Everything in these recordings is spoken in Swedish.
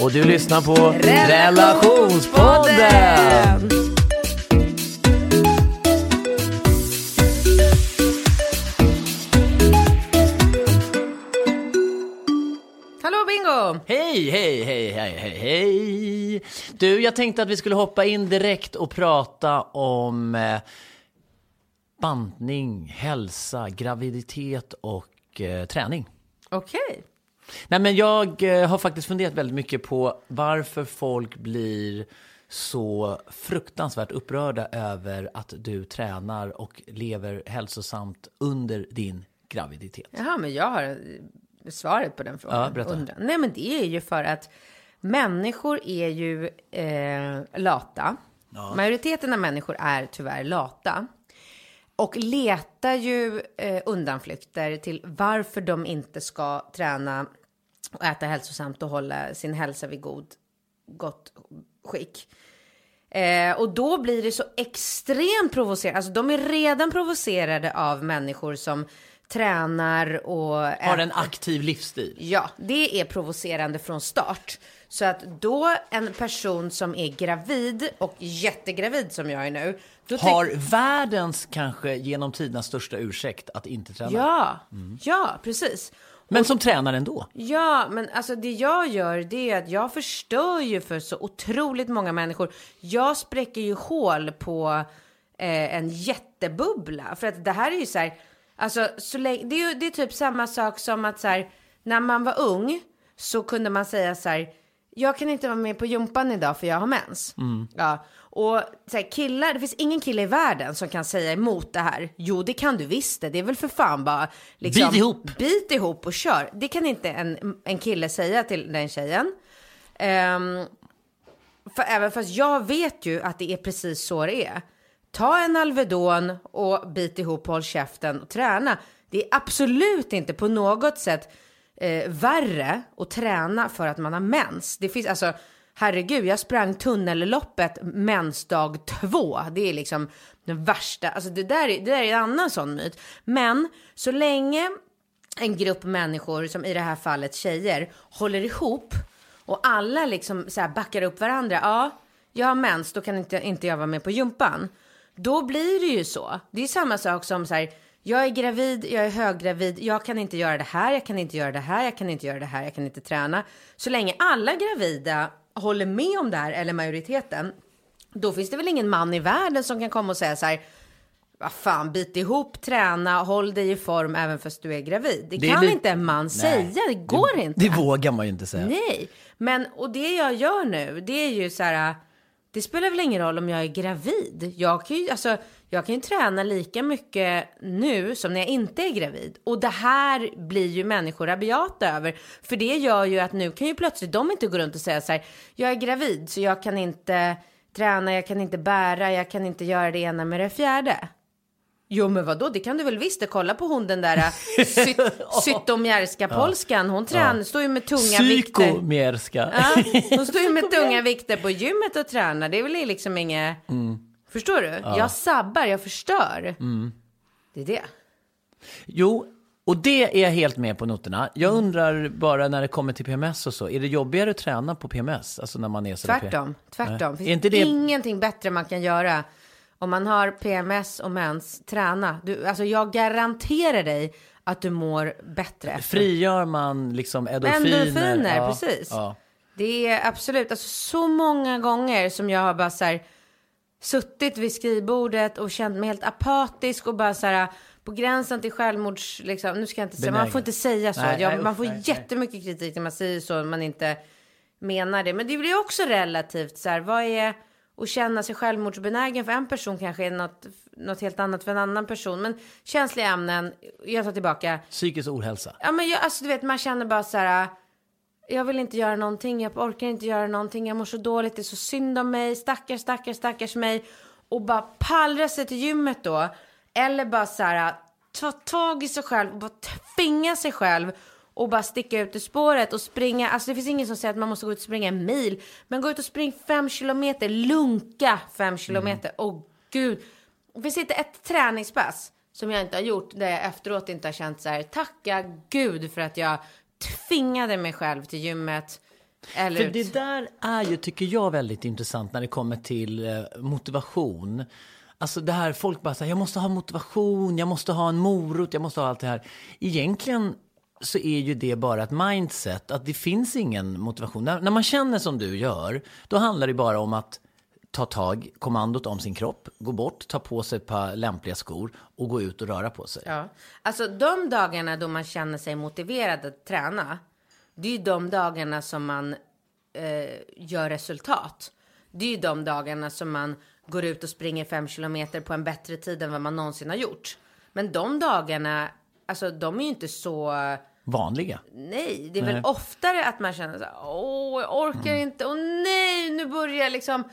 Och du lyssnar på Relationspodden. Hallå Bingo! Hej, hej, hej, hej, hej, hej. Du, jag tänkte att vi skulle hoppa in direkt och prata om eh, bantning, hälsa, graviditet och eh, träning. Okej. Nej, men jag eh, har faktiskt funderat väldigt mycket på varför folk blir så fruktansvärt upprörda över att du tränar och lever hälsosamt under din graviditet. Jaha, men jag har eh, svaret på den frågan. Ja, berätta. Nej, men det är ju för att människor är ju eh, lata. Majoriteten av människor är tyvärr lata. Och letar ju eh, undanflykter till varför de inte ska träna och äta hälsosamt och hålla sin hälsa vid god, gott skick. Eh, och då blir det så extremt provocerande. Alltså de är redan provocerade av människor som tränar och Har en aktiv livsstil. Ja, det är provocerande från start. Så att då en person som är gravid och jättegravid som jag är nu. Då Har världens kanske genom tiderna största ursäkt att inte träna. Ja, ja, precis. Men som tränar ändå. Ja, men alltså det jag gör det är att jag förstör ju för så otroligt många människor. Jag spräcker ju hål på eh, en jättebubbla. För att det här är ju så här, alltså så länge, det är ju det är typ samma sak som att så här, när man var ung så kunde man säga så här, jag kan inte vara med på jumpan idag för jag har mens. Ja. Och så här, killar, det finns ingen kille i världen som kan säga emot det här. Jo, det kan du visst det. Det är väl för fan bara liksom, Bit ihop. Bit ihop och kör. Det kan inte en, en kille säga till den tjejen. Ehm, för även fast jag vet ju att det är precis så det är. Ta en Alvedon och bit ihop, håll käften och träna. Det är absolut inte på något sätt eh, värre att träna för att man har mens. Det finns alltså, herregud, jag sprang tunnelloppet mensdag två. Det är liksom den värsta, alltså det där, är, det där är en annan sån myt. Men så länge en grupp människor, som i det här fallet tjejer, håller ihop och alla liksom så här backar upp varandra. Ja, jag har mens, då kan inte, inte jag vara med på jumpan. Då blir det ju så. Det är samma sak som så här, jag är gravid, jag är höggravid, jag kan inte göra det här, jag kan inte göra det här, jag kan inte göra det här, jag kan inte träna. Så länge alla gravida håller med om det här, eller majoriteten, då finns det väl ingen man i världen som kan komma och säga så här, vad fan, bit ihop, träna, håll dig i form även fast du är gravid. Det, Det kan inte en man säga, det går inte. Det vågar man ju inte säga. Nej, men och det jag gör nu, det är ju så här. Det spelar väl ingen roll om jag är gravid. Jag kan ju, alltså, jag kan ju träna lika mycket nu som när jag inte är gravid. Och det här blir ju människor rabiata över. För det gör ju att nu kan ju plötsligt de inte gå runt och säga så här. Jag är gravid så jag kan inte träna, jag kan inte bära, jag kan inte göra det ena med det fjärde. Jo men vadå, det kan du väl visst. Kolla på hon den där äh, sy- polskan. Hon tränar, står ju med tunga vikter. Psykomierska. Ja, hon står ju med tunga vikter på gymmet och tränar. Det är väl liksom inget... Förstår du? Jag sabbar, jag förstör. Det är det. Jo, och det är jag helt med på noterna. Jag undrar bara när det kommer till PMS och så, är det jobbigare att träna på PMS? Alltså när man är så Tvärtom. Tvärtom. Nej. Finns Är inte det- ingenting bättre man kan göra. Om man har PMS och mens, träna. Du, alltså jag garanterar dig att du mår bättre. efter. Frigör man liksom endorfiner? Endorfiner, precis. Ja. Det är absolut, alltså så många gånger som jag har bara så här suttit vid skrivbordet och känt mig helt apatisk och bara så här på gränsen till självmords, liksom, nu ska jag inte säga, man får inte säga så. Nej, jag, nej, man får nej. jättemycket kritik när man säger så, om man inte menar det. Men det blir också relativt så här, vad är att känna sig självmordsbenägen för en person kanske är något, något helt annat för en annan person. Men känsliga ämnen, jag tar tillbaka, Psykisk ohälsa. Ja men jag, alltså du vet man känner bara så här. Jag vill inte göra någonting, jag orkar inte göra någonting, jag mår så dåligt, det är så synd om mig, stackars, stackars, stackars mig. Och bara pallra sig till gymmet då. Eller bara så här, ta tag i sig själv och bara tvinga sig själv. Och bara sticka ut ur spåret och springa, alltså det finns ingen som säger att man måste gå ut och springa en mil. Men gå ut och spring fem kilometer, lunka fem kilometer. Åh gud. Det finns inte ett träningspass som jag inte har gjort där jag efteråt inte har känt så här, tacka gud för att jag tvingade mig själv till gymmet. Eller För ut. det där är ju, tycker jag, väldigt intressant när det kommer till eh, motivation. Alltså det här, folk bara säger jag måste ha motivation, jag måste ha en morot, jag måste ha allt det här. Egentligen så är ju det bara ett mindset, att det finns ingen motivation. När, när man känner som du gör, då handlar det bara om att ta tag, kommandot om sin kropp, gå bort, ta på sig ett par lämpliga skor och gå ut och röra på sig. Ja. Alltså de dagarna då man känner sig motiverad att träna. Det är ju de dagarna som man eh, gör resultat. Det är ju de dagarna som man går ut och springer fem kilometer på en bättre tid än vad man någonsin har gjort. Men de dagarna, alltså de är ju inte så... Vanliga. Nej, det är Nej. väl oftare att man känner så här, åh, jag orkar inte, åh nej, nu börjar liksom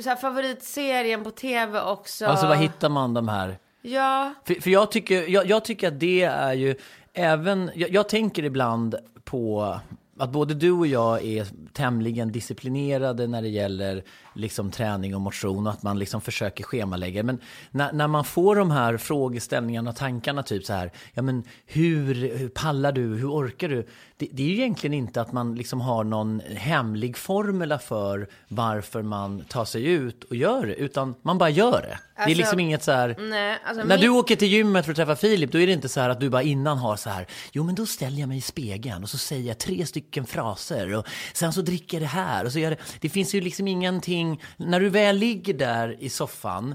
så här, favoritserien på tv också. Alltså var hittar man de här Ja, För, för jag, tycker, jag, jag tycker att det är ju även, jag, jag tänker ibland på att både du och jag är tämligen disciplinerade när det gäller liksom träning och motion och att man liksom försöker schemalägga. Men när, när man får de här frågeställningarna och tankarna typ så här, ja men hur, hur pallar du, hur orkar du? Det, det är ju egentligen inte att man liksom har någon hemlig formula för varför man tar sig ut och gör det, utan man bara gör det. det är Alltså, liksom inget så här, nej, alltså när min- du åker till gymmet för att träffa Filip, då är det inte så här att du bara innan har så här, jo men då ställer jag mig i spegeln och så säger jag tre stycken fraser och sen så dricker jag det här och så gör det. Det finns ju liksom ingenting, när du väl ligger där i soffan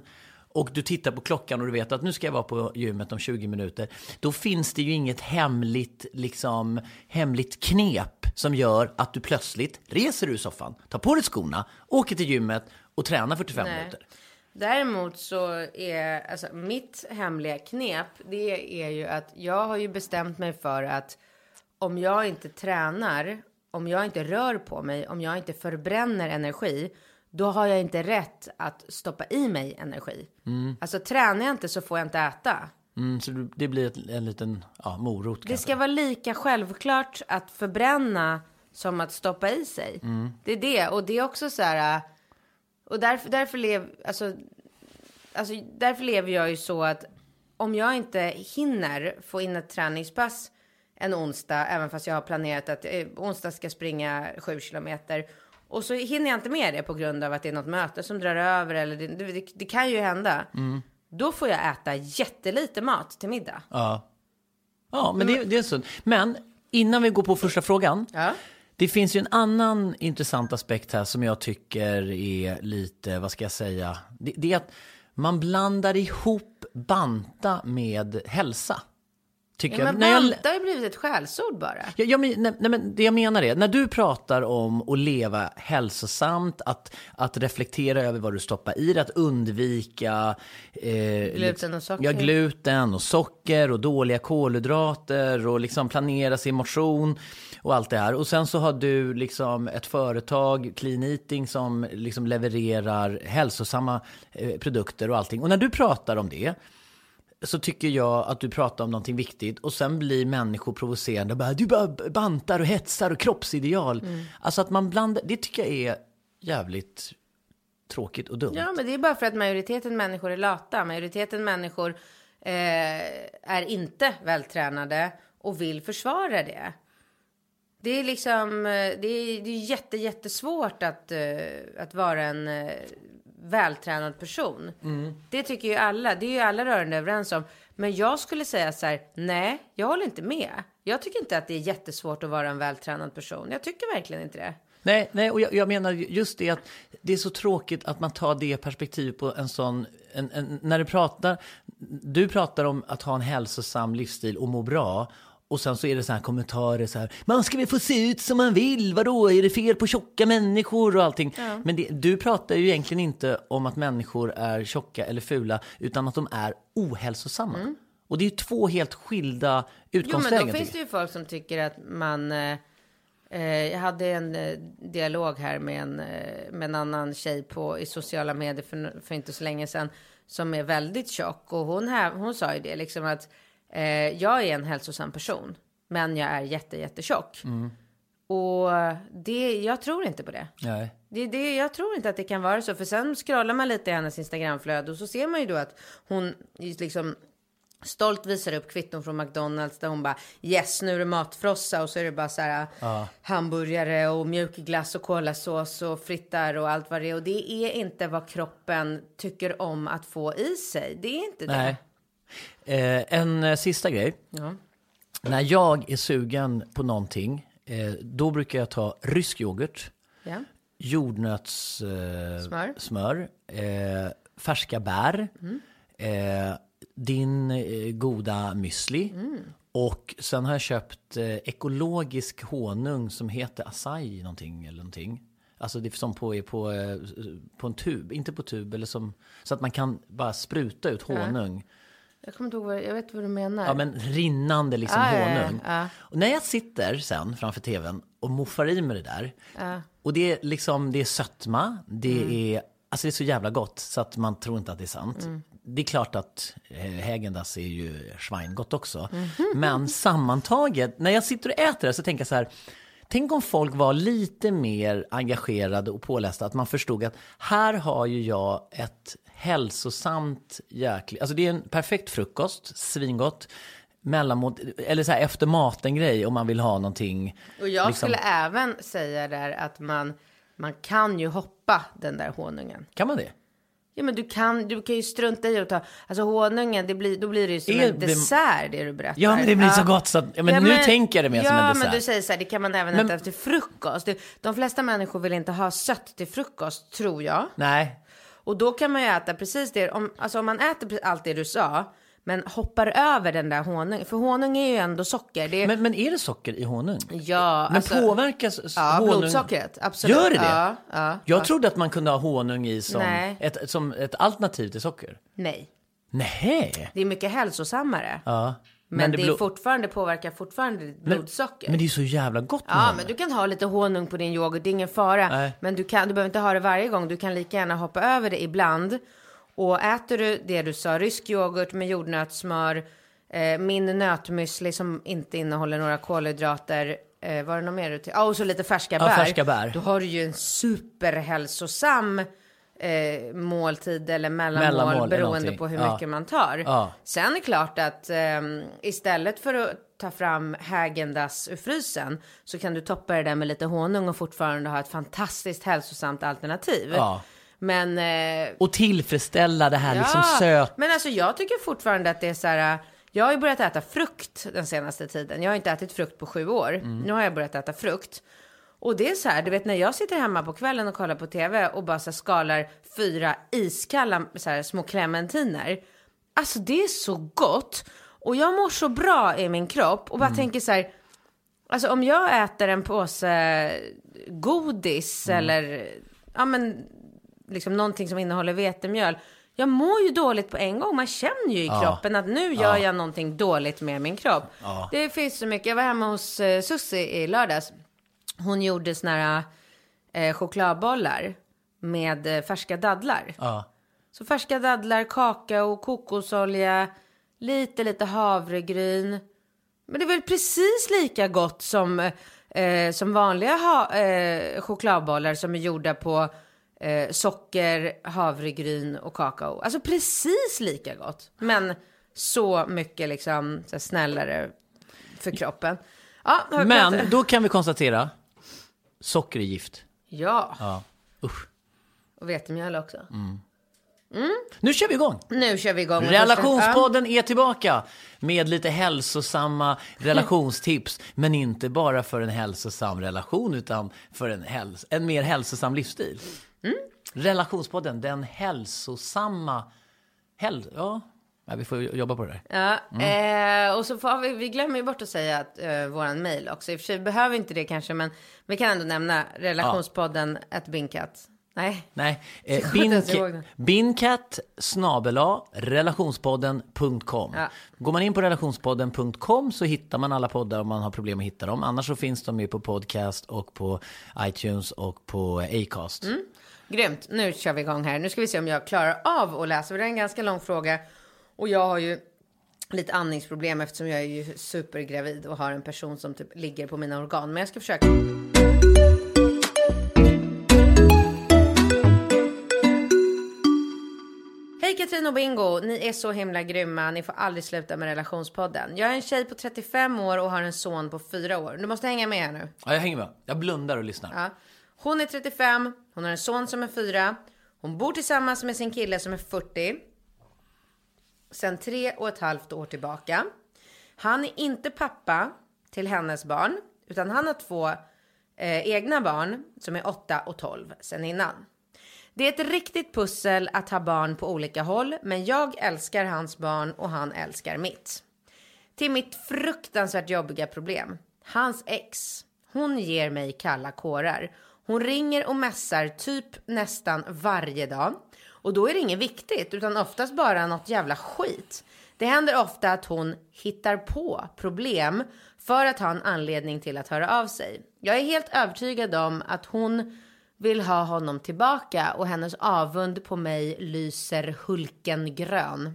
och du tittar på klockan och du vet att nu ska jag vara på gymmet om 20 minuter. Då finns det ju inget hemligt, liksom, hemligt knep som gör att du plötsligt reser ur soffan, tar på dig skorna, åker till gymmet och tränar 45 Nej. minuter. Däremot så är alltså mitt hemliga knep. Det är ju att jag har ju bestämt mig för att om jag inte tränar, om jag inte rör på mig, om jag inte förbränner energi, då har jag inte rätt att stoppa i mig energi. Alltså tränar jag inte så får jag inte äta. Mm, så det blir ett, en liten ja, morot Det kanske. ska vara lika självklart att förbränna som att stoppa i sig. Det är det. Och det är också så här... äh, Och därför, därför, lev, alltså, alltså, därför lever jag ju så att om jag inte hinner få in ett träningspass en onsdag, även fast jag har planerat att eh, onsdag ska springa sju kilometer. Och så hinner jag inte med det på grund av att det är något möte som drar över eller det, det, det kan ju hända. Då får jag äta jättelite mat till middag. Ja, ja men det, det är så. Men innan vi går på första frågan. Ja. Det finns ju en annan intressant aspekt här som jag tycker är lite, vad ska jag säga, det, det är att man blandar ihop banta med hälsa. Tycker Ja, men jag. När jag, har ju blivit ett skällsord bara. Ja, ja, men, nej, nej, men det jag menar är, när du pratar om att leva hälsosamt, att, att reflektera över vad du stoppar i dig, att undvika eh, Gluten och socker. Ja, gluten och socker och dåliga kolhydrater och liksom planera sin motion och allt det här. Och sen så har du liksom ett företag, Clean Eating, som liksom levererar hälsosamma eh, produkter och allting. Och när du pratar om det, så tycker jag att du pratar om någonting viktigt och sen blir människor provocerande bara, du bara bantar och hetsar och kroppsideal. Alltså att man blandar, det tycker jag är jävligt tråkigt och dumt. Ja, men det är bara för att majoriteten människor är lata. Majoriteten människor eh, är inte vältränade och vill försvara det. Det är liksom, eh, det är, det är jätte, jättesvårt att, eh, att vara en eh, vältränad person. Det tycker ju alla, det är ju alla rörande överens om. Men jag skulle säga så här, nej, jag håller inte med. Jag tycker inte att det är jättesvårt att vara en vältränad person. Jag tycker verkligen inte det. Nej, nej och jag, jag menar just det att det är så tråkigt att man tar det perspektivet på en sån... En, en, när du pratar... Du pratar om att ha en hälsosam livsstil och må bra. Och sen så är det så här kommentarer så här. Man ska väl få se ut som man vill. Vadå, är det fel på tjocka människor och allting? Men det, du pratar ju egentligen inte om att människor är tjocka eller fula. Utan att de är ohälsosamma. Och det är ju två helt skilda Mm. Jo, utgångslägen. men då finns det ju folk som tycker att man... Eh, eh, jag hade en eh, dialog här med en, eh, med en annan tjej på, i sociala medier för, för inte så länge sedan. Som är väldigt tjock. Och hon, här, hon sa ju det liksom att eh, jag är en hälsosam person. Men jag är jätte, jättetjock. Och det, jag tror inte på det. Nej. Det, det, jag tror inte att det kan vara så. För sen scrollar man lite i hennes Instagramflöde och så ser man ju då att hon liksom stolt visar upp kvitton från McDonalds där hon bara yes nu är det matfrossa och så är det bara så här hamburgare och mjukglass och kolasås och frittar och allt vad det är. Och det är inte vad kroppen tycker om att få i sig. Det är inte det. Eh, en eh, sista grej. Ja. När jag är sugen på någonting, eh, då brukar jag ta rysk yoghurt, Ja. jordnötssmör, eh, Smör. smör eh, färska bär, eh, din eh, goda müsli. Och sen har jag köpt eh, ekologisk honung som heter acai någonting eller någonting. Alltså det är som på, är på, eh, på en tub, inte på tub, eller som, så att man kan bara spruta ut honung. Jag kommer inte ihåg vad, jag vet vad du menar. Ja, men rinnande liksom Ah, ja, ja, honung. ja. Och när jag sitter sen framför tvn och moffar i mig det där. Och det är liksom, det är sötma, det Mm. är, alltså det är så jävla gott så att man tror inte att det är sant. Mm. Det är klart att eh, Häagen-Dazs är ju schweingott också. Mhm. Men sammantaget, när jag sitter och äter det så tänker jag så här, Tänk om folk var lite mer engagerade och pålästa, att man förstod att här har ju jag ett hälsosamt jäkligt, alltså det är en perfekt frukost, svingott, mellanmål, eller så här efter maten-grej om man vill ha någonting. Och jag liksom- skulle även säga där att man, man kan ju hoppa den där honungen. Kan man det? Ja men du kan, du kan ju strunta i att ta, alltså honungen, det blir, då blir det ju som Är en det- dessert det du berättar. Ja, men det blir så gott så att, ja, men nu tänker jag det mer ja, som en Ja dessert. men du säger så här, det kan man även Men- äta efter frukost. De flesta människor vill inte ha sött till frukost, tror jag. Nej, Och då kan man ju äta precis det, om, alltså om man äter allt det du sa, men hoppar över den där honungen, för honung är ju ändå socker. Är, men, men är det socker i honung? ja, Men alltså, påverkas Ja, honung? blodsockret, absolut. Gör det det? Ja, ja, jag ja. trodde att man kunde ha honung i som, Nej. ett, som ett alternativ till socker. Nej, Nej. det är mycket hälsosammare. Ja. Men, det, är blod- fortfarande påverkar fortfarande ditt blodsocker. Men det är så jävla gott Ja, men du kan ha lite honung på din yoghurt, det är ingen fara. Nej. Men du, kan, du behöver inte ha det varje gång, du kan lika gärna hoppa över det ibland. Och äter du det du sa, rysk yoghurt med jordnötssmör, eh, min nötmüsli som inte innehåller några kolhydrater, eh, vad är det något mer? du till? Ja, och så lite färska Ja, bär. färska bär. Då har du ju en superhälsosam eh, måltid eller mellanmål, Mellanmål beroende på hur Ja. mycket man tar. Ja. Sen är det klart att ehm, istället för att ta fram Häagen-Dazs ur frysen så kan du toppa det där med lite honung och fortfarande ha ett fantastiskt hälsosamt alternativ. Ja. Men... Eh, Och tillfredsställa det här liksom söt... men alltså jag tycker fortfarande att det är så här. Jag har ju börjat äta frukt den senaste tiden. Jag har inte ätit frukt på sju år. Mm. Nu har jag börjat äta frukt. Och det är så här, du vet när jag sitter hemma på kvällen och kollar på tv och bara så skalar fyra iskalla så här, små clementiner. Alltså det är så gott. Och jag mår så bra i min kropp och bara tänker så här. Alltså om jag äter en påse godis eller ja men liksom någonting som innehåller vetemjöl. Jag mår ju dåligt på en gång. Man känner ju i kroppen att nu gör jag någonting dåligt med min kropp. Det finns så mycket. Jag var hemma hos uh, Susie i lördags. Hon gjorde såna här eh, chokladbollar med eh, färska dadlar. Ja. Så färska dadlar, kakao, kokosolja, lite, lite havregryn. Men det är väl precis lika gott som, eh, som vanliga ha, eh, chokladbollar som är gjorda på eh, socker, havregryn och kakao. Alltså precis lika gott. Men så mycket liksom så snällare för kroppen. Ja, Men då kan vi konstatera, socker är gift. Ja, Ja. Usch. och vetemjöl också. Nu kör vi igång! Nu kör vi igång. Relationspodden är tillbaka med lite hälsosamma relationstips. Men inte bara för en hälsosam relation utan för en, häls- en mer hälsosam livsstil. Mm. Relationspodden, den hälsosamma... Häl- ja. Ja, vi får jobba på det där. Ja, Mm. eh, och så får vi, vi glömmer ju bort att säga att eh, våran mail också. I och för sig behöver vi inte det kanske, men vi kan ändå nämna relationspodden at Binkat. Nej, Nej, eh, ihåg bin, binkat snabela relationspodden.com. Ja. Går man in på relationspodden.com så hittar man alla poddar om man har problem att hitta dem. Annars så finns de ju på podcast och på iTunes och på Acast. Mm. grymt. Nu kör vi igång här. Nu ska vi se om jag klarar av att läsa. Det är en ganska lång fråga. Och jag har ju lite andningsproblem eftersom jag är ju supergravid och har en person som typ ligger på mina organ. Men jag ska försöka. Hej Katrin och Bingo, ni är så himla grymma. Ni får aldrig sluta med relationspodden. Jag är en tjej på 35 år och har en son på 4 år. Du måste hänga med här nu. Ja, jag hänger med. Jag blundar och lyssnar. Ja. Hon är 35, hon har en son som är 4. Hon bor tillsammans med sin kille som är 40. Sen tre och ett halvt år tillbaka. Han är inte pappa till hennes barn, utan han har två eh, egna barn som är 8 och 12 sen innan. Det är ett riktigt pussel att ha barn på olika håll, men jag älskar hans barn och han älskar mitt. Till mitt fruktansvärt jobbiga problem. Hans ex. Hon ger mig kalla kårar. Hon ringer och mässar typ nästan varje dag. Och då är det inget viktigt, utan oftast bara något jävla skit. Det händer ofta att hon hittar på problem för att ha en anledning till att höra av sig. Jag är helt övertygad om att hon vill ha honom tillbaka och hennes avund på mig lyser hulken grön.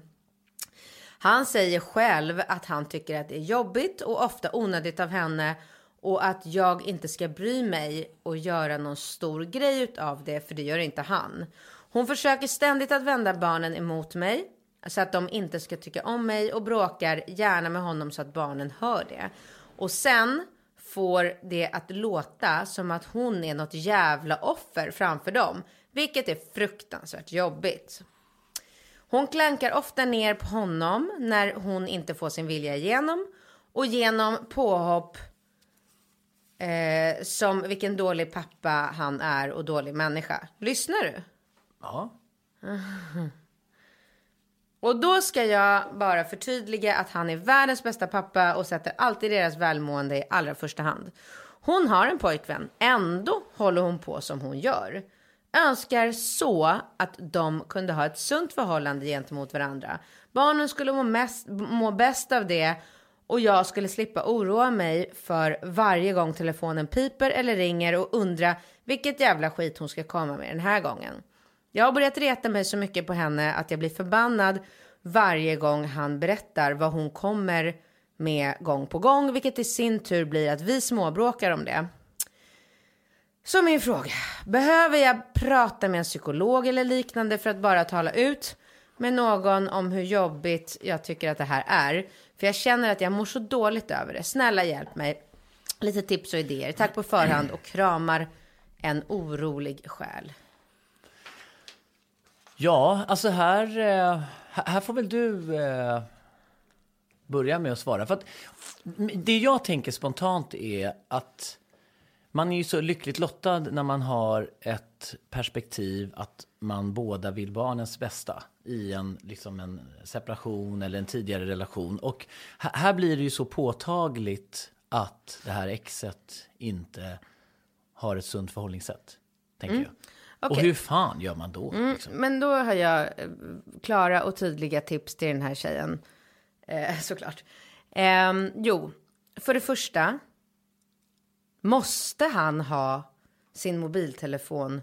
Han säger själv att han tycker att det är jobbigt och ofta onödigt av henne och att jag inte ska bry mig och göra någon stor grej utav det, för det gör inte han. Hon försöker ständigt att vända barnen emot mig så att de inte ska tycka om mig och bråkar gärna med honom så att barnen hör det. Och sen får det att låta som att hon är något jävla offer framför dem, vilket är fruktansvärt jobbigt. Hon klankar ofta ner på honom när hon inte får sin vilja igenom och genom påhopp eh, som vilken dålig pappa han är och dålig människa. Lyssnar du? Ja. Och då ska jag bara förtydliga att han är världens bästa pappa och sätter alltid deras välmående i allra första hand. Hon har en pojkvän, ändå håller hon på som hon gör. Önskar så att de kunde ha ett sunt förhållande gentemot varandra. Barnen skulle må, mest, må bäst av det och jag skulle slippa oroa mig för varje gång telefonen piper eller ringer och undra vilket jävla skit hon ska komma med den här gången. Jag har börjat reta mig så mycket på henne att jag blir förbannad varje gång han berättar vad hon kommer med gång på gång, vilket i sin tur blir att vi småbråkar om det. Så min fråga, behöver jag prata med en psykolog eller liknande för att bara tala ut med någon om hur jobbigt jag tycker att det här är? För jag känner att jag mår så dåligt över det. Snälla hjälp mig. Lite tips och idéer. Tack på förhand och kramar en orolig själ. Ja, alltså här, eh, här här får väl du eh, börja med att svara. För att det jag tänker spontant är att man är ju så lyckligt lottad när man har ett perspektiv att man båda vill barnens bästa i en, liksom en separation eller en tidigare relation. Och här, blir det ju så påtagligt att det här exet inte har ett sunt förhållningssätt, tänker jag. Och Okej. hur fan gör man då? Liksom? Men då har jag eh, klara och tydliga tips till den här tjejen. Eh, såklart. Ehm, jo, för det första. Måste han ha sin mobiltelefon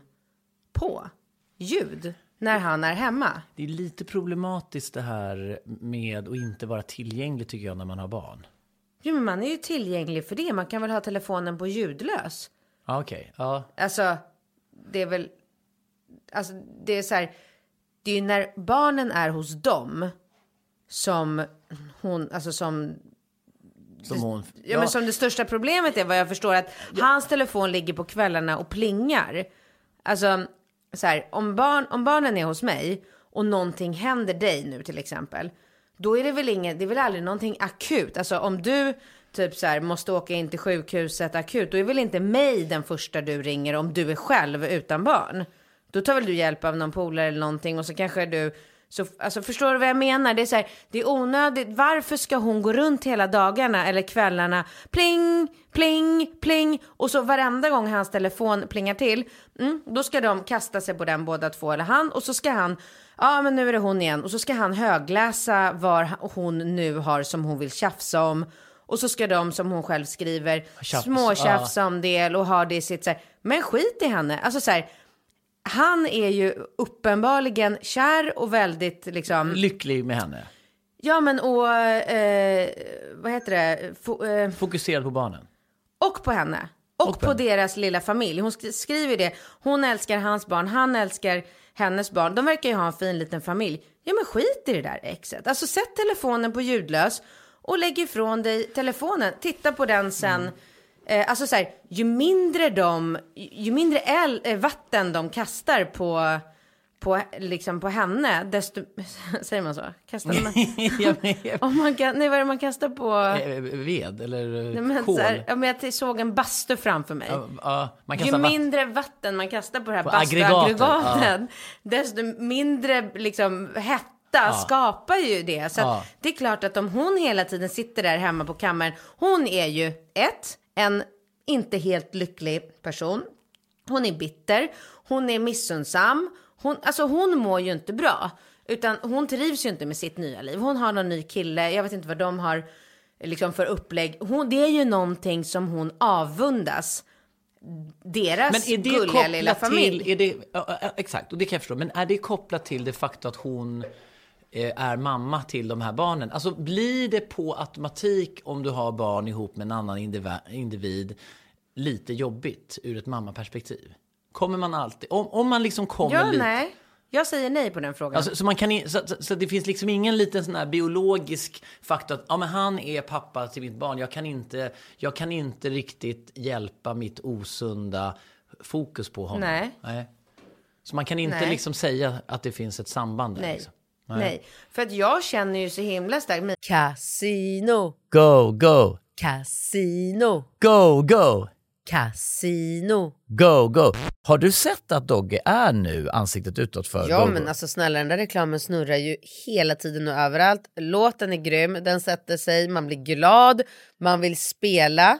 på ljud när han är hemma? Det är lite problematiskt det här med att inte vara tillgänglig tycker jag när man har barn. Jo, men man är ju tillgänglig för det. Man kan väl ha telefonen på ljudlös? Ja, okej. Ja. Alltså, det är väl... Alltså, det är så här... Det är ju när barnen är hos dem som hon... Alltså som... Som hon... Ja, men som det största problemet är vad jag förstår att hans telefon ligger på kvällarna och plingar. Alltså, så här, om, barn, om barnen är hos mig och någonting händer dig nu till exempel. Då är det väl inget, det är väl aldrig någonting akut. Alltså om du typ så här måste åka in till sjukhuset akut, då är väl inte mig den första du ringer om du är själv utan barn. Då tar väl du hjälp av någon polare eller någonting och så kanske du så, alltså förstår du vad jag menar? Det är så här, det är onödigt. Varför ska hon gå runt hela dagarna eller kvällarna? Pling, pling, pling. Och så varenda gång hans telefon plingar till, mm, då ska de kasta sig på den båda två eller han. Och så ska han, ja men nu är det hon igen. Och så ska han högläsa vad hon nu har som hon vill tjafsa om. Och så ska de som hon själv skriver Tjafs, småtjafsa om det och ha det i sitt så här, men skit i henne. Alltså så här, han är ju uppenbarligen kär och väldigt liksom. Lycklig med henne. Ja men och, eh, vad heter det? Fo, eh, Fokuserad på barnen. och på henne. Och, Och på på, deras lilla familj. Hon sk- skriver det. Hon älskar hans barn, han älskar hennes barn. De verkar ju ha en fin liten familj. Ja men skit i det där exet. Alltså sätt telefonen på ljudlös och lägg ifrån dig telefonen. Titta på den sen. Mm. Eh, alltså så här, ju mindre de, ju mindre el, eh, vatten de kastar på, på, liksom på henne, desto, säger man så? Kastar man? Om man kan, nej vad är det man kastar på? Eh, Ved eller Nej, eh, men, kol. här, ja, men jag såg en bastu framför mig. Ja, ja, man Ju mindre vatten man kastar på det här På bastuaggregatet, desto mindre liksom, hetta skapar ju det. Så Ja. det är klart att om hon hela tiden sitter där hemma på kammaren, hon är ju ett, en inte helt lycklig person. Hon är bitter, hon är missunnsam, hon, alltså hon mår ju inte bra. Utan hon trivs ju inte med sitt nya liv. Hon har någon ny kille, jag vet inte vad de har liksom för upplägg. Hon, det är ju någonting som hon avundas deras Men är det gulliga lilla familj. till, är det, ja, exakt, och det kan jag förstå, men är det kopplat till det faktum att hon är mamma till de här barnen? Alltså blir det på automatik om du har barn ihop med en annan individ lite jobbigt ur ett mammaperspektiv? Kommer man alltid, om, om man liksom kommer Ja, lite... nej. Jag säger nej på den frågan. Alltså, så, man kan, så, så, så det finns liksom ingen liten sån här biologisk faktor att ja, men han är pappa till mitt barn. Jag kan, inte, jag kan inte riktigt hjälpa mitt osunda fokus på honom. Nej. Så man kan inte Nej. liksom säga att det finns ett samband där. nej. Liksom. Nej. För att jag känner ju så himla starkt med Casino, Go, go, casino, go, go, casino. go, go. Har du sett att Dogge är nu ansiktet utåt för Ja Go, men Go? alltså snälla den där reklamen snurrar ju hela tiden och överallt. Låten är grym, den sätter sig, man blir glad, man vill spela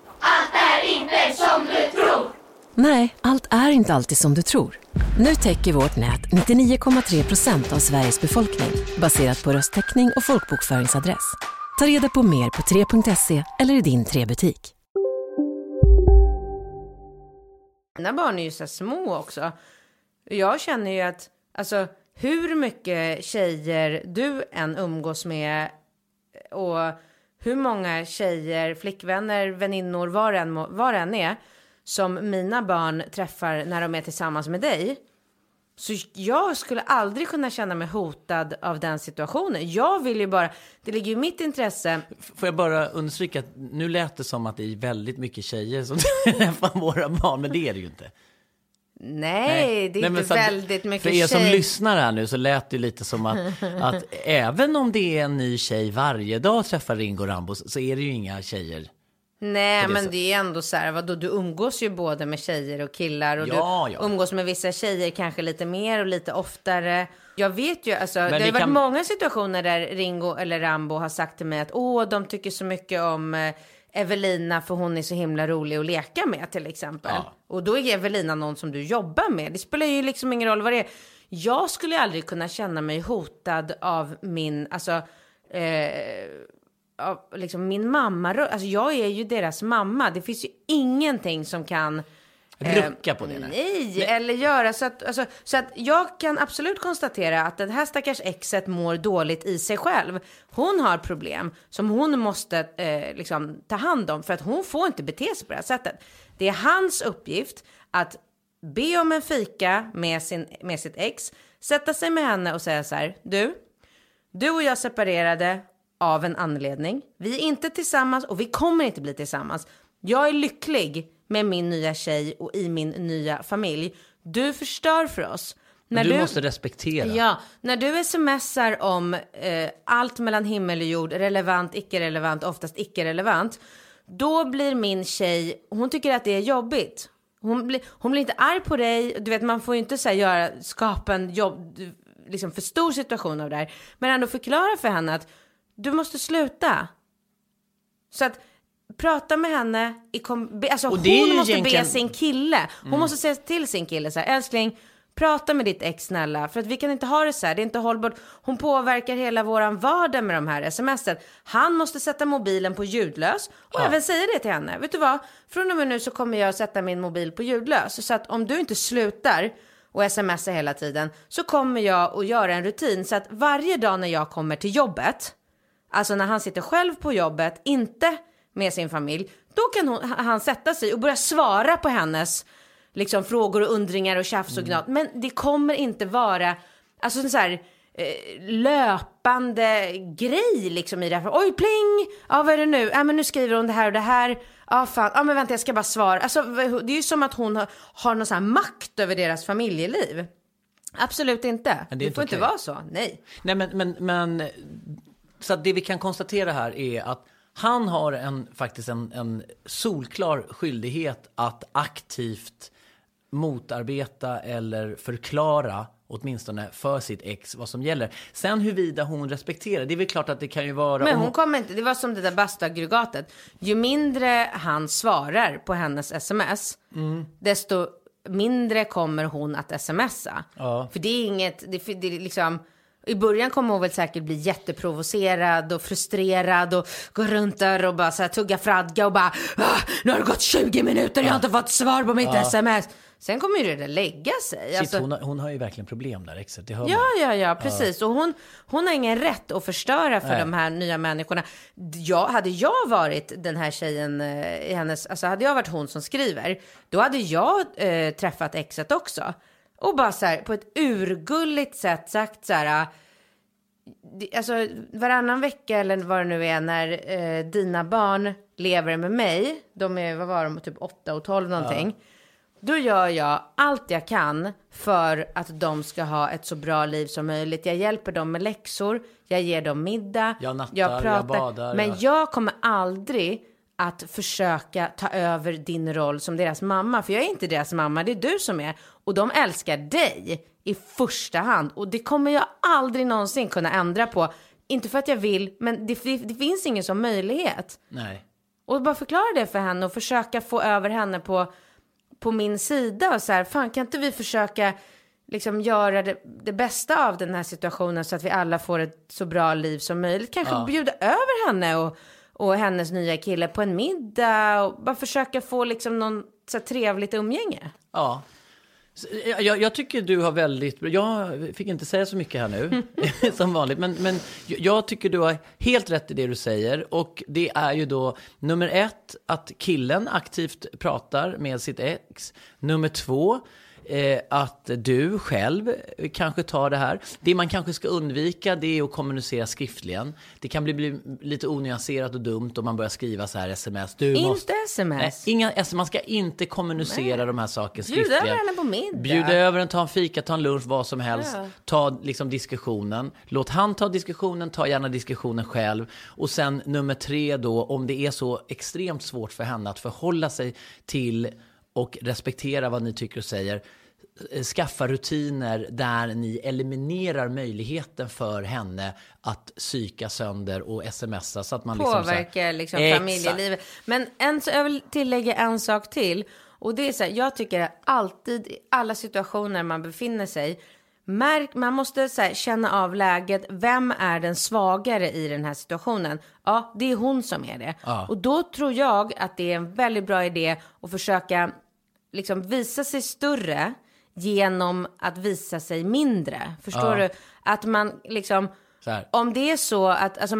Nej, allt är inte alltid som du tror. Nu täcker vårt nät 99,3 procent av Sveriges befolkning baserat på röstteckning och folkbokföringsadress. Ta reda på mer på 3.se eller i din 3-butik. Mina barn är ju så små också. Jag känner ju att, alltså hur mycket tjejer du än umgås med och hur många tjejer, flickvänner, väninnor, var det än, än är, som mina barn träffar när de är tillsammans med dig. Så jag skulle aldrig kunna känna mig hotad av den situationen. Jag vill ju bara, det ligger ju i mitt intresse. Får jag bara understryka att nu lät det som att det är väldigt mycket tjejer som träffar våra barn, men det är det ju inte. Nej, det är Nej, inte väldigt mycket För er som tjej- lyssnar här nu så lät det lite som att, att även om det är en ny tjej varje dag träffar Ringo Rambo så är det ju inga tjejer. Nej, det men sättet. det är ändå så här, vadå, du umgås ju både med tjejer och killar och Ja, du ja. umgås med vissa tjejer kanske lite mer och lite oftare. Jag vet ju, alltså, det har ju varit kan- många situationer där Ringo eller Rambo har sagt till mig att åh, de tycker så mycket om eh, Evelina för hon är så himla rolig att leka med till exempel. Ja. Och då är Evelina någon som du jobbar med. Det spelar ju liksom ingen roll vad det är. Jag skulle aldrig kunna känna mig hotad av min, alltså, eh, av liksom min mamma. Alltså jag är ju deras mamma. Det finns ju ingenting som kan Rucka på det. där. Nej, eller göra så att, alltså, så att jag kan absolut konstatera att den här stackars exet mår dåligt i sig själv. Hon har problem som hon måste eh, liksom, ta hand om för att hon får inte bete sig på det här sättet. Det är hans uppgift att be om en fika med, sin, med sitt ex, sätta sig med henne och säga så här, du, du och jag separerade av en anledning. Vi är inte tillsammans och vi kommer inte bli tillsammans. Jag är lycklig med min nya tjej och i min nya familj. Du förstör för oss. Men du, måste respektera. Ja, när du smsar om eh, allt mellan himmel och jord, relevant, icke-relevant, oftast icke-relevant, då blir min tjej, hon tycker att det är jobbigt. Hon blir, hon blir inte arg på dig, du vet man får ju inte så här, göra, skapa en jobb, liksom för stor situation av det här, men ändå förklara för henne att du måste sluta. Så att prata med henne, i alltså hon måste egentligen- be sin kille, hon Mm. måste säga till sin kille så här, älskling, prata med ditt ex snälla, för att vi kan inte ha det så här, det är inte hållbart. Hon påverkar hela våran vardag med de här smsen. Han måste sätta mobilen på ljudlös och även säga det till henne. Vet du vad, från och med nu så kommer jag sätta min mobil på ljudlös, så att om du inte slutar och smsa hela tiden så kommer jag att göra en rutin så att varje dag när jag kommer till jobbet Alltså när han sitter själv på jobbet, inte med sin familj, då kan hon, han sätta sig och börja svara på hennes liksom, frågor och undringar och tjafs och gnat. Men det kommer inte vara, alltså så här eh, löpande grej liksom i det här. Oj, pling! Ja, vad är det nu? Ja, men nu skriver hon det här och det här. Ja, fan. Ja, men vänta, jag ska bara svara. Alltså, det är ju som att hon har, har någon sån här makt över deras familjeliv. Absolut inte. Men Det, det får inte inte okej. vara så. Nej. Nej, men, men, men så att det vi kan konstatera här är att han har en, faktiskt en, en solklar skyldighet att aktivt motarbeta eller förklara åtminstone för sitt ex vad som gäller. Sen huruvida hon respekterar, det är väl klart att det kan ju vara... Men om hon kommer inte, det var som det där bastuaggregatet. Ju mindre han svarar på hennes sms, Mm. desto mindre kommer hon att smsa. Ja. För det är inget, det, det är liksom, i början kommer hon väl säkert bli jätteprovocerad och frustrerad och gå runt där och bara så här tugga fradga och bara ah, nu har det gått 20 minuter, jag har inte fått svar på mitt sms. Sen kommer ju det där lägga sig. Shit, Alltså- hon, har, hon har ju verkligen problem där, exet. Det hör Ja, man. ja, ja, precis. Och hon, hon har ingen rätt att förstöra för Nej. de här nya människorna. Jag, hade jag varit den här tjejen eh, i hennes, alltså hade jag varit hon som skriver, då hade jag eh, träffat exet också. Och bara så här på ett urgulligt sätt sagt så här, det- alltså varannan vecka eller vad det nu är när eh, dina barn lever med mig, de är, vad var de, typ 8 och 12 någonting. Då gör jag allt jag kan för att de ska ha ett så bra liv som möjligt. Jag hjälper dem med läxor, jag ger dem middag, Jag nattar, jag badar, Men jag- jag kommer aldrig att försöka ta över din roll som deras mamma. För jag är inte deras mamma, det är du som är. Och de älskar dig i första hand. Och det kommer jag aldrig någonsin kunna ändra på. Inte för att jag vill, men det, det, det finns ingen sån möjlighet. Nej. Och bara förklara det för henne och försöka få över henne på, på min sida. Och så här, fan kan inte vi försöka liksom göra det, det bästa av den här situationen så att vi alla får ett så bra liv som möjligt. Kanske Ja. bjuda över henne och, och hennes nya kille på en middag och bara försöka få liksom någon så här, trevligt umgänge. Ja. Jag, jag tycker du har väldigt... Jag fick inte säga så mycket här nu, som vanligt. Men, men jag tycker du har helt rätt i det du säger. Och det är ju då nummer ett, att killen aktivt pratar med sitt ex. Nummer två, eh, att du själv kanske tar det här. Det man kanske ska undvika det är att kommunicera skriftligen. Det kan bli, bli lite onyanserat och dumt om man börjar skriva så här sms. Du Inte måste... sms. Nej, inga, alltså man ska inte kommunicera de här sakerna Bjud skriftligen. över henne på middag. Bjud över en, ta en fika, ta en lunch, vad som helst. Ja. Ta liksom diskussionen. Låt han ta diskussionen, ta gärna diskussionen själv. Och sen nummer tre då, om det är så extremt svårt för henne att förhålla sig till och respektera vad ni tycker och säger. Eh, Skaffa rutiner där ni eliminerar möjligheten för henne att psyka sönder och smsa så att man liksom här- påverkar liksom Exakt. familjelivet. Men en, jag vill tillägga en sak till. Och det är så här, jag tycker alltid i alla situationer man befinner sig, märk, man måste så här, känna av läget. Vem är den svagare i den här situationen? Ja, det är hon som är det. Ja. Och då tror jag att det är en väldigt bra idé att försöka liksom visa sig större genom att visa sig mindre. Förstår Ja. du? Att man liksom, om det är så att, alltså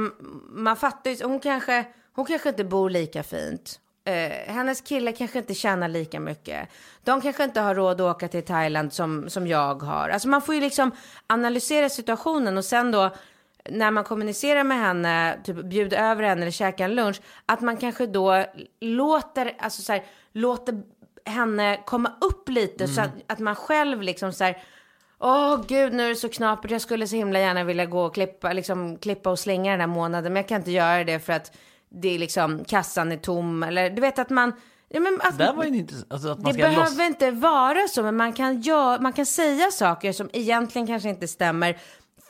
man fattar ju, hon kanske, hon kanske inte bor lika fint. Eh, hennes kille kanske inte tjänar lika mycket. De kanske inte har råd att åka till Thailand som, som jag har. Alltså man får ju liksom analysera situationen och sen då när man kommunicerar med henne, typ bjuder över henne eller käkar en lunch, att man kanske då låter, alltså så här, låter henne komma upp lite så att, att man själv liksom så här, Åh gud, nu är det så knapert. Jag skulle så himla gärna vilja gå och klippa, liksom, klippa och slänga den här månaden. Men jag kan inte göra det för att det är liksom, kassan är tom. Eller du vet att man... Ja, men att, Det var ju inte... Alltså det behöver loss... inte vara så, men man kan, gör, man kan säga saker som egentligen kanske inte stämmer.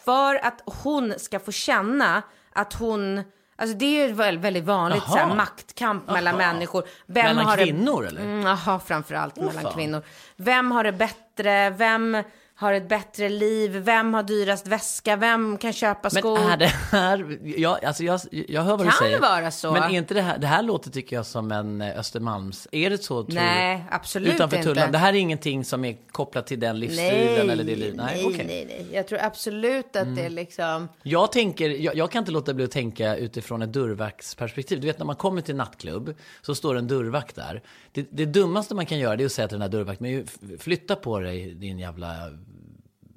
För att hon ska få känna att hon... Alltså det är ju väl- väldigt vanligt, Jaha. så här, maktkamp mellan Jaha. människor. Vem Mellan har det- kvinnor, eller? Mm, framförallt mellan fan. kvinnor. Vem har det bättre? Vem har ett bättre liv? Vem har dyrast väska? Vem kan köpa Men skor? är det här, jag, alltså jag, jag hör vad du Kan säger. det vara så? Men är inte det här, det här låter tycker jag som en eh, Östermalms, är det så tror Nej, du? absolut Utanför inte. Tullen, det här är ingenting som är kopplat till den livsstilen eller det livet? nej, okej. nej, nej. Jag tror absolut att det är liksom... Jag tänker, jag, jag kan inte låta bli att tänka utifrån ett dörrvaktsperspektiv. Du vet när man kommer till nattklubb så står en dörrvakt där. Det, det dummaste man kan göra det är att säga till den här dörrvakten, men flytta på dig din jävla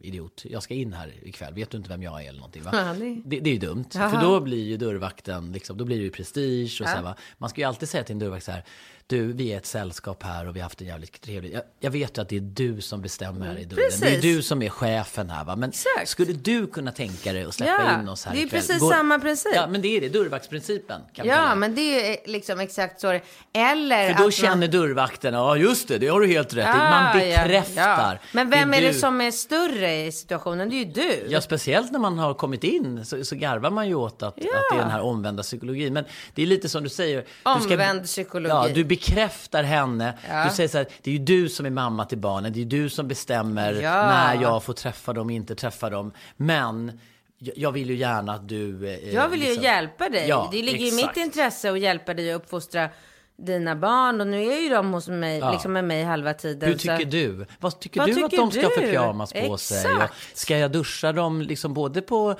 idiot. Jag ska in här ikväll. Vet du inte vem jag är eller någonting va? Ja, det- Det, det är ju dumt. Jaha. För då blir ju dörrvakten, liksom, då blir det ju prestige och så här, va. Man ska ju alltid säga till en dörrvakt så här. Du, vi är ett sällskap här och vi har haft en jävligt trevlig... Jag, jag vet ju att det är du som bestämmer här i dörren. Det är Precis. du som är chefen här va. Men Exakt. skulle du kunna tänka dig att släppa Ja, in oss här det är ikväll? precis Går- samma princip. Ja, men det är det. Dörrvaktsprincipen. Kan kalla Ja, det. men det är liksom exakt så det Eller För då att känner man... dörrvakten, ja just det, det har du helt rätt i. Man Ja, ja, bekräftar. ja. Men vem Det är, det du. som är större i situationen? Det är ju du. Ja, speciellt när man har kommit in så, så garvar man ju åt att, att det är den här omvända psykologin. Men det är lite som du säger. Du Omvänd psykologi. Ja, du bekräftar henne. Ja. Du säger så här, det är ju du som är mamma till barnen. Det är ju du som bestämmer Ja. när jag får träffa dem, inte träffa dem. Men jag, vill ju gärna att du... eh, Jag vill ju liksom- hjälpa dig. Ja, det ligger i exakt. mitt intresse att hjälpa dig att uppfostra dina barn. Och nu är ju de hos mig, Ja. liksom med mig halva tiden. Hur tycker så... du? Vad tycker Vad du att tycker de ska ha för du? pyjamas på sig? Exakt. Och ska jag duscha dem liksom både på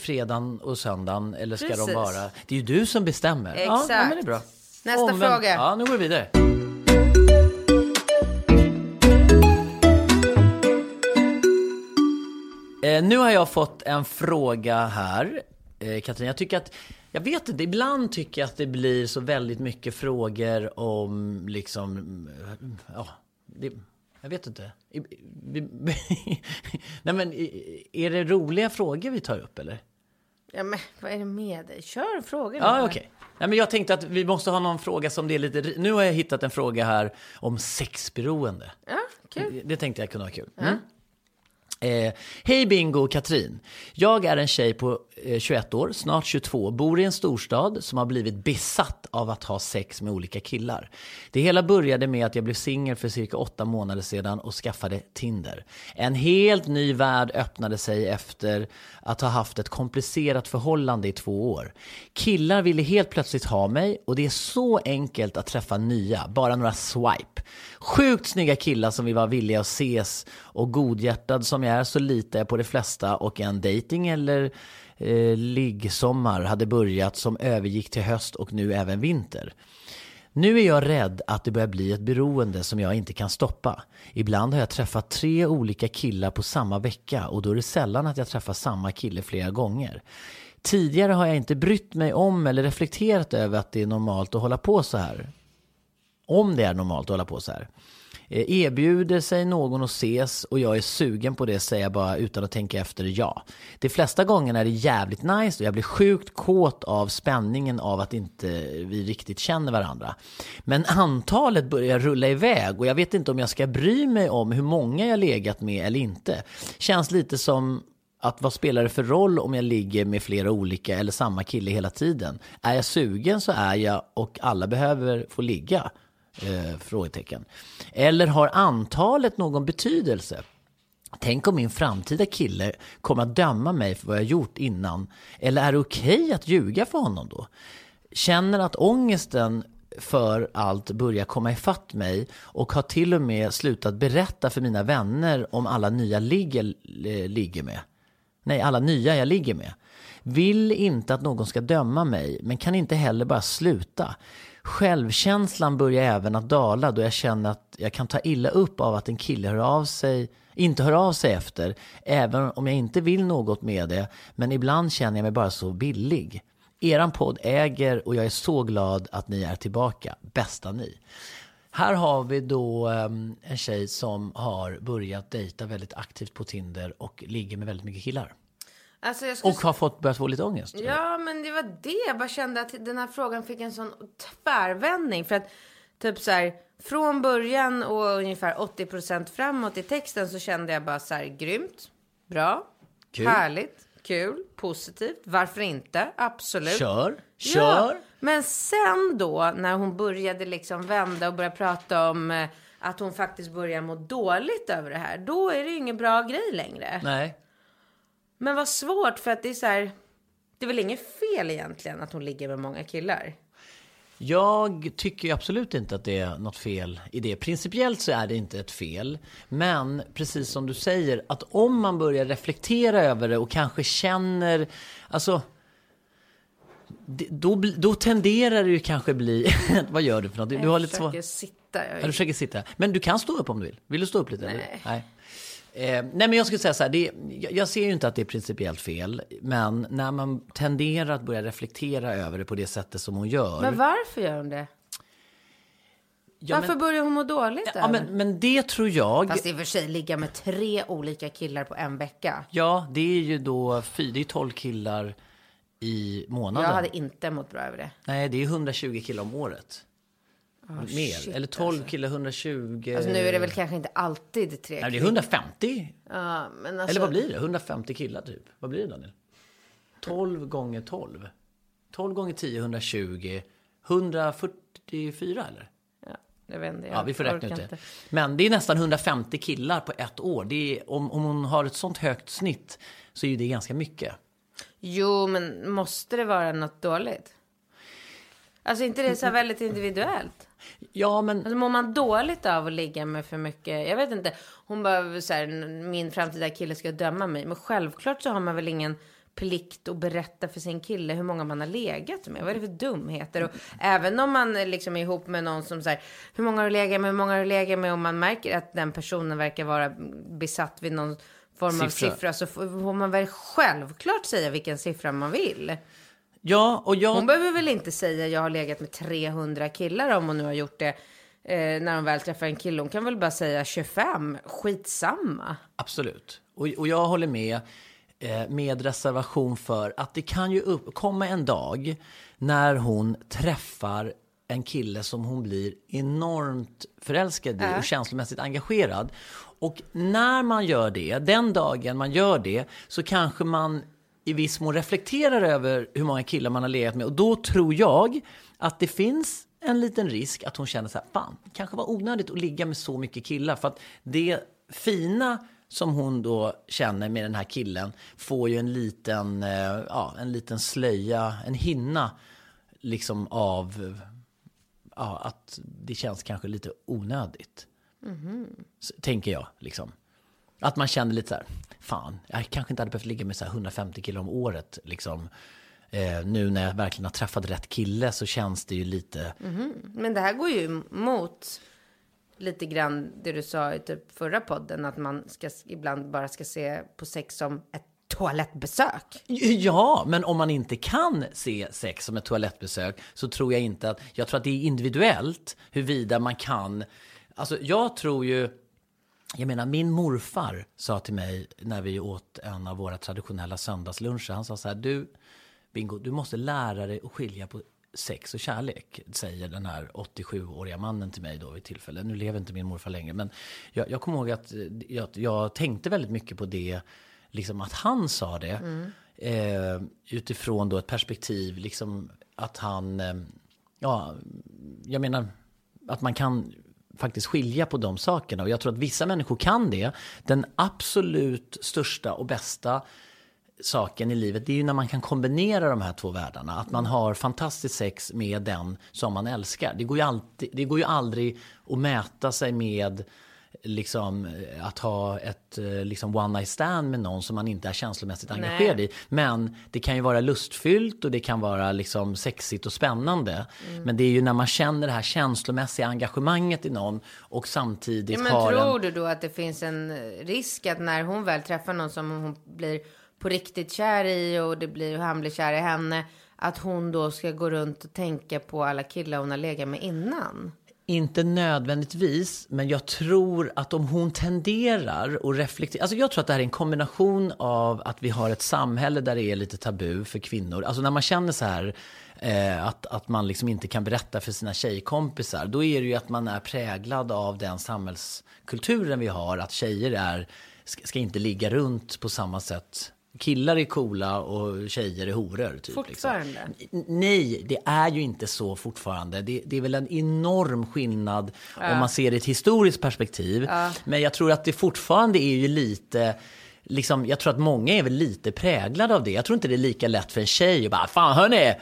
fredagen och söndagen? Eller ska de Precis. vara... Det är ju du som bestämmer. Exakt. ja, men det är bra. Nästa fråga. Ja, nu går vi vidare. Eh, nu har jag fått en fråga här, eh, Katrin. Jag tycker att, jag vet inte, ibland tycker jag att det blir så väldigt mycket frågor om liksom, mm, ja, det, jag vet inte. Nej men, är det roliga frågor vi tar upp eller? Ja, men vad är det med dig? Kör frågan. Ja, okej. Nej, men jag tänkte att vi måste ha någon fråga som det är lite... Nu har jag hittat en fråga här om sexberoende. Ja, kul. Det tänkte jag kunde vara kul. Mm. Eh, Hej Bingo och Katrin. Jag är en tjej på eh, 21 år, snart 22, bor i en storstad som har blivit besatt av att ha sex med olika killar. Det hela började med att jag blev singel för cirka åtta månader sedan och skaffade Tinder. En helt ny värld öppnade sig efter att ha haft ett komplicerat förhållande i två år. Killar ville helt plötsligt ha mig och det är så enkelt att träffa nya, bara några swipe. Sjukt snygga killar som vill vara villiga att ses och godhjärtad som jag är så litar jag på de flesta och en dating eller eh, liggsommar hade börjat som övergick till höst och nu även vinter. Nu är jag rädd att det börjar bli ett beroende som jag inte kan stoppa. Ibland har jag träffat tre olika killar på samma vecka och då är det sällan att jag träffar samma kille flera gånger. Tidigare har jag inte brytt mig om eller reflekterat över att det är normalt att hålla på så här. Om det är normalt att hålla på så här. Eh, erbjuder sig någon att ses och jag är sugen på det säger jag bara utan att tänka efter ja. De flesta gångerna är det jävligt nice och jag blir sjukt kåt av spänningen av att inte vi riktigt känner varandra. Men antalet börjar rulla iväg och jag vet inte om jag ska bry mig om hur många jag legat med eller inte. Känns lite som att vad spelar det för roll om jag ligger med flera olika eller samma kille hela tiden? Är jag sugen så är jag och alla behöver få ligga. Eh, frågetecken. Eller har antalet någon betydelse? Tänk om min framtida kille kommer att döma mig för vad jag gjort innan. Eller är det okej okay att ljuga för honom då? Känner att ångesten för allt börjar komma ifatt mig och har till och med slutat berätta för mina vänner om alla nya ligger, eh, ligger med. Nej, alla nya jag ligger med. Vill inte att någon ska döma mig, men kan inte heller bara sluta. Självkänslan börjar även att dala då jag känner att jag kan ta illa upp av att en kille hör av sig, inte hör av sig efter, även om jag inte vill något med det. Men ibland känner jag mig bara så billig. Eran podd äger och jag är så glad att ni är tillbaka. Bästa ni. Här har vi då um, en tjej som har börjat dejta väldigt aktivt på Tinder och ligger med väldigt mycket killar. Alltså. Och har fått börjat få lite ångest. Ja, men det var det. Jag bara kände att den här frågan fick en sån tvärvändning. För att typ så här, från början och ungefär 80% framåt i texten så kände jag bara så här, grymt, bra, Kul. härligt, kul, positivt. Varför inte? Absolut. Kör, kör. Ja. Men sen då när hon började liksom vända och börja prata om eh, att hon faktiskt börjar må dåligt över det här. Då är det ju ingen bra grej längre. Nej. Men vad svårt för att det är så här. Det är väl inget fel egentligen att hon ligger med många killar? Jag tycker absolut inte att det är något fel i det. Principiellt så är det inte ett fel. Men precis som du säger, att om man börjar reflektera över det och kanske känner, alltså då, då tenderar det ju kanske bli... vad gör du för något? Du jag har lite försöker sitta. Ja, du försöker sitta. Men du kan stå upp om du vill. Vill du stå upp lite? Nej. Eller? Nej. Eh, nej men jag skulle säga så här, det, jag, jag ser ju inte att det är principiellt fel. Men när man tenderar att börja reflektera över det på det sättet som hon gör. Men varför gör hon det? Ja, varför men- börjar hon må dåligt Ja, men, men det tror jag... Fast i och för sig ligga med tre olika killar på en vecka. Ja, det är ju då fy, det är 12 killar i månaden. Jag hade inte mått bra över det. Nej, det är 120 killar om året. Mer. shit, Eller 12 killar, 120. Alltså nu är det väl kanske inte alltid tre Nej, det är killar. 150. Ja, men alltså... Eller vad blir det? 150 killar typ. Vad blir det Daniel? 12 gånger 12. 12 gånger 10, 120. 144 eller? Ja, vet inte. Jag Ja, vi får räkna ut det. inte. Men det är nästan 150 killar på ett år. Det är, om, om hon har ett sånt högt snitt så är ju det ganska mycket. Jo, men måste det vara något dåligt? Alltså inte det så väldigt individuellt? Ja, men Alltså mår man dåligt av att ligga med för mycket? Jag vet inte. Hon bara så här, min framtida kille ska döma mig. Men självklart så har man väl ingen plikt att berätta för sin kille hur många man har legat med. Vad är det för dumheter? Och även om man liksom är ihop med någon som säger hur många har du legat med, hur många har du legat med? Och man märker att den personen verkar vara besatt vid någon form av Siffra. siffra. Så får man väl självklart säga vilken siffra man vill. Ja, och jag... Hon behöver väl inte säga jag har legat med 300 killar om hon nu har gjort det eh, när hon väl träffar en kille. Hon kan väl bara säga 25, skitsamma. Absolut. Och, och jag håller med eh, med reservation för att det kan ju uppkomma en dag när hon träffar en kille som hon blir enormt förälskad i och känslomässigt engagerad. Och när man gör det, den dagen man gör det, så kanske man i viss mån reflekterar över hur många killar man har legat med. Och då tror jag att det finns en liten risk att hon känner så här, fan, det kanske var onödigt att ligga med så mycket killar. För att det fina som hon då känner med den här killen får ju en liten, eh, ja, en liten slöja, en hinna liksom av ja, att det känns kanske lite onödigt. S- Tänker jag liksom. Att man känner lite så här, fan, jag kanske inte hade behövt ligga med så här 150 killar om året liksom. Eh, nu när jag verkligen har träffat rätt kille så känns det ju lite... Men det här går ju mot lite grann det du sa i typ förra podden, att man ska, ibland bara ska se på sex som ett toalettbesök. Ja, men om man inte kan se sex som ett toalettbesök så tror jag inte att... Jag tror att det är individuellt huruvida man kan... Alltså jag tror ju... Jag menar, min morfar sa till mig när vi åt en av våra traditionella söndagsluncher. Han sa så här, du Bingo, du måste lära dig att skilja på sex och kärlek, säger den här 87-åriga mannen till mig då vid tillfälle. Nu lever inte min morfar längre, men jag, jag kommer ihåg att jag, jag tänkte väldigt mycket på det, liksom att han sa det, eh, utifrån då ett perspektiv, liksom att han, eh, ja, jag menar att man kan faktiskt skilja på de sakerna. Och jag tror att vissa människor kan det. Den absolut största och bästa saken i livet, det är ju när man kan kombinera de här två världarna. Att man har fantastiskt sex med den som man älskar. Det går ju, alltid, det går ju aldrig att mäta sig med liksom, eh, att ha ett eh, liksom, one night stand med någon som man inte är känslomässigt engagerad i. Men det kan ju vara lustfyllt och det kan vara liksom, sexigt och spännande. Men det är ju när man känner det här känslomässiga engagemanget i någon och samtidigt Ja, men har tror en... du då att det finns en risk att när hon väl träffar någon som hon blir på riktigt kär i och det blir, han blir kär i henne, att hon då ska gå runt och tänka på alla killar hon har legat med innan? Inte nödvändigtvis, men jag tror att om hon tenderar och reflekterar. Alltså jag tror att det här är en kombination av att vi har ett samhälle där det är lite tabu för kvinnor. Alltså när man känner så här eh, att, att man liksom inte kan berätta för sina tjejkompisar. Då är det ju att man är präglad av den samhällskulturen vi har. Att tjejer är, ska, ska inte ligga runt på samma sätt. Killar är coola och tjejer är horor. Typ, Fortfarande? Liksom. Nej, det är ju inte så fortfarande. Det, det är väl en enorm skillnad om man ser det i ett historiskt perspektiv. Men jag tror att det fortfarande är ju lite... Liksom, jag tror att många är väl lite präglade av det. Jag tror inte det är lika lätt för en tjej att bara, fan hörni,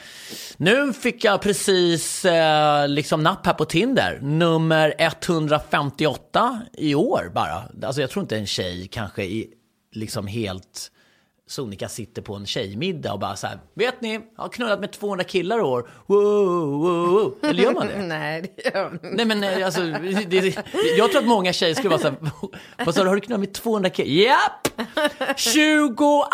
nu fick jag precis eh, liksom napp här på Tinder. Nummer 158 i år bara. Alltså jag tror inte en tjej kanske är liksom helt sonika sitter på en tjejmiddag och bara så här, vet ni, jag har knullat med 200 killar i år. Wow, wow, wow. Eller gör man det? Nej, det gör hon Nej men eh, alltså, det, jag tror att många tjejer skulle vara så här, vad sa du, har du knullat med 200 killar? Japp! 22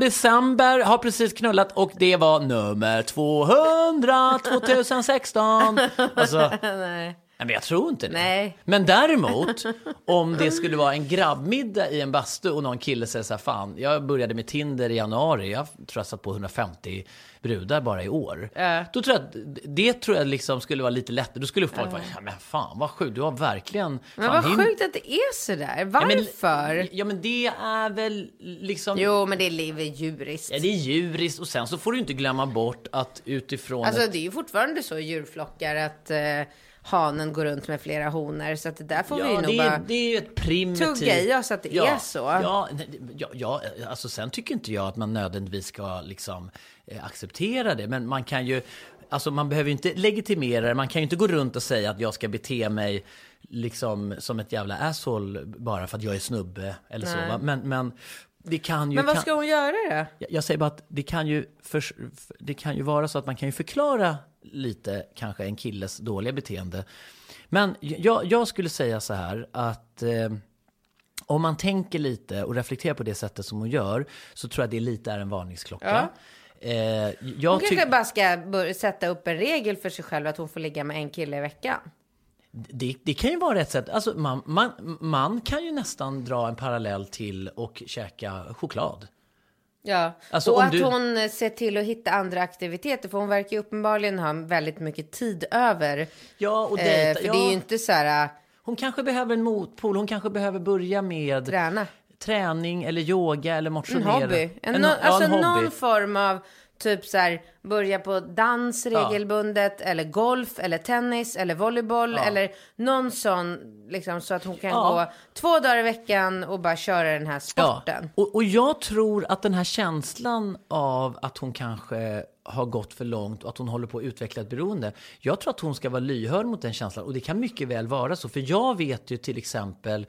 december, har precis knullat och det var nummer 200 2016. Alltså, Nej. Men jag tror inte det. Nej. Men däremot, om det skulle vara en grabbmiddag i en bastu och någon kille säger så här, fan, jag började med Tinder i januari, jag tror jag satt på 150 brudar bara i år. Då tror jag det tror jag liksom skulle vara lite lättare. Då skulle folk vara, ja men fan vad sjukt, du har verkligen... Men fan, vad hin- sjukt att det är sådär. Ja, men- Varför? Ja men det är väl liksom... Jo, men det är livet djuriskt. Ja, det är djuriskt och sen så får du inte glömma bort att utifrån... Alltså ett- det är ju fortfarande så i djurflockar att eh, hanen går runt med flera honor. Så att det där får vi Ja, nog det bara... är, det är ju ett primitivt... tugga i oss att det är så. Ja, nej, ja, ja, alltså sen tycker inte jag att man nödvändigtvis ska liksom eh, acceptera det. Men man kan ju, alltså man behöver ju inte legitimera det. Man kan ju inte gå runt och säga att jag ska bete mig liksom som ett jävla asshole bara för att jag är snubbe eller så. Va? Men, men det kan ju... Men vad ska hon göra då? jag, jag säger bara att det kan, ju för, det kan ju vara så att man kan ju förklara lite kanske en killes dåliga beteende. Men jag, jag skulle säga så här att eh, om man tänker lite och reflekterar på det sättet som hon gör så tror jag det lite är en varningsklocka. Eh, jag Hon kanske bara ska sätta upp en regel för sig själv att hon får ligga med en kille i veckan. det, det kan ju vara ett sätt. Alltså man, man, man kan ju nästan dra en parallell till och käka choklad. Ja, Alltså, och att du- hon eh, ser till att hitta andra aktiviteter. För hon verkar ju uppenbarligen ha väldigt mycket tid över. Ja, och Eh, dejta. för ja. det är ju inte så här, äh, Hon kanske behöver en motpol. Hon kanske behöver börja med träna. träning eller yoga eller En motionera. hobby. En, En, no, alltså en hobby. någon form av typ så här börja på dans regelbundet eller golf eller tennis eller volleyboll eller någon sån liksom så att hon kan Ja. gå två dagar i veckan och bara köra den här sporten. Och, och jag tror att den här känslan av att hon kanske har gått för långt och att hon håller på att utveckla ett beroende. Jag tror att hon ska vara lyhörd mot den känslan och det kan mycket väl vara så. För jag vet ju till exempel,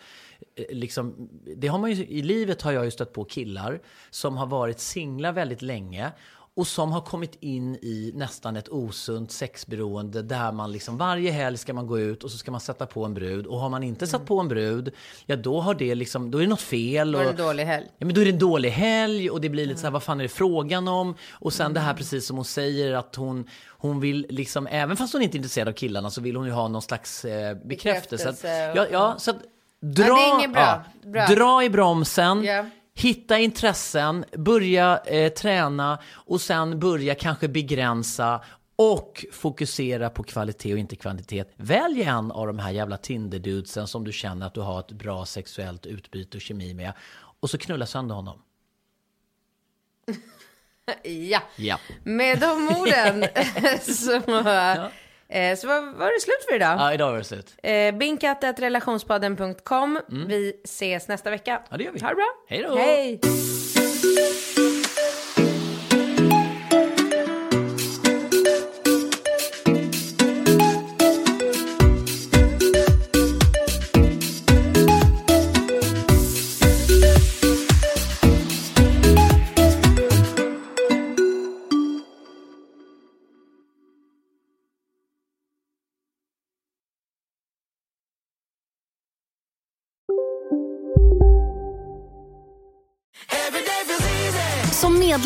eh, liksom, det har man ju, i livet har jag ju stött på killar som har varit singlar väldigt länge och som har kommit in i nästan ett osunt sexberoende där man liksom varje helg ska man gå ut och så ska man sätta på en brud och har man inte satt på en brud, ja då har det liksom, då är det något fel. Då är det och- en dålig helg. Ja men då är det en dålig helg och det blir lite så här, vad fan är det frågan om? Och sen det här precis som hon säger att hon, hon vill liksom, även fast hon inte är intresserad av killarna så vill hon ju ha någon slags eh, bekräftelse. Att, Bekräftelse och- ja, ja, så att dra, inget bra. ja, Bra. dra i bromsen. Ja. Hitta intressen, börja eh, träna och sen börja kanske begränsa och fokusera på kvalitet och inte kvantitet. Välj en av de här jävla Tinder-dudesen som du känner att du har ett bra sexuellt utbyte och kemi med och så knulla sönder honom. Ja. Ja. Med de orden så, eh, så var, var det slut för idag. Ja, idag var det slut. Eh, Binkatt.relationspodden.com. Vi ses nästa vecka. Mm. Ja, det gör vi. Ha det bra. Hej då. Hej.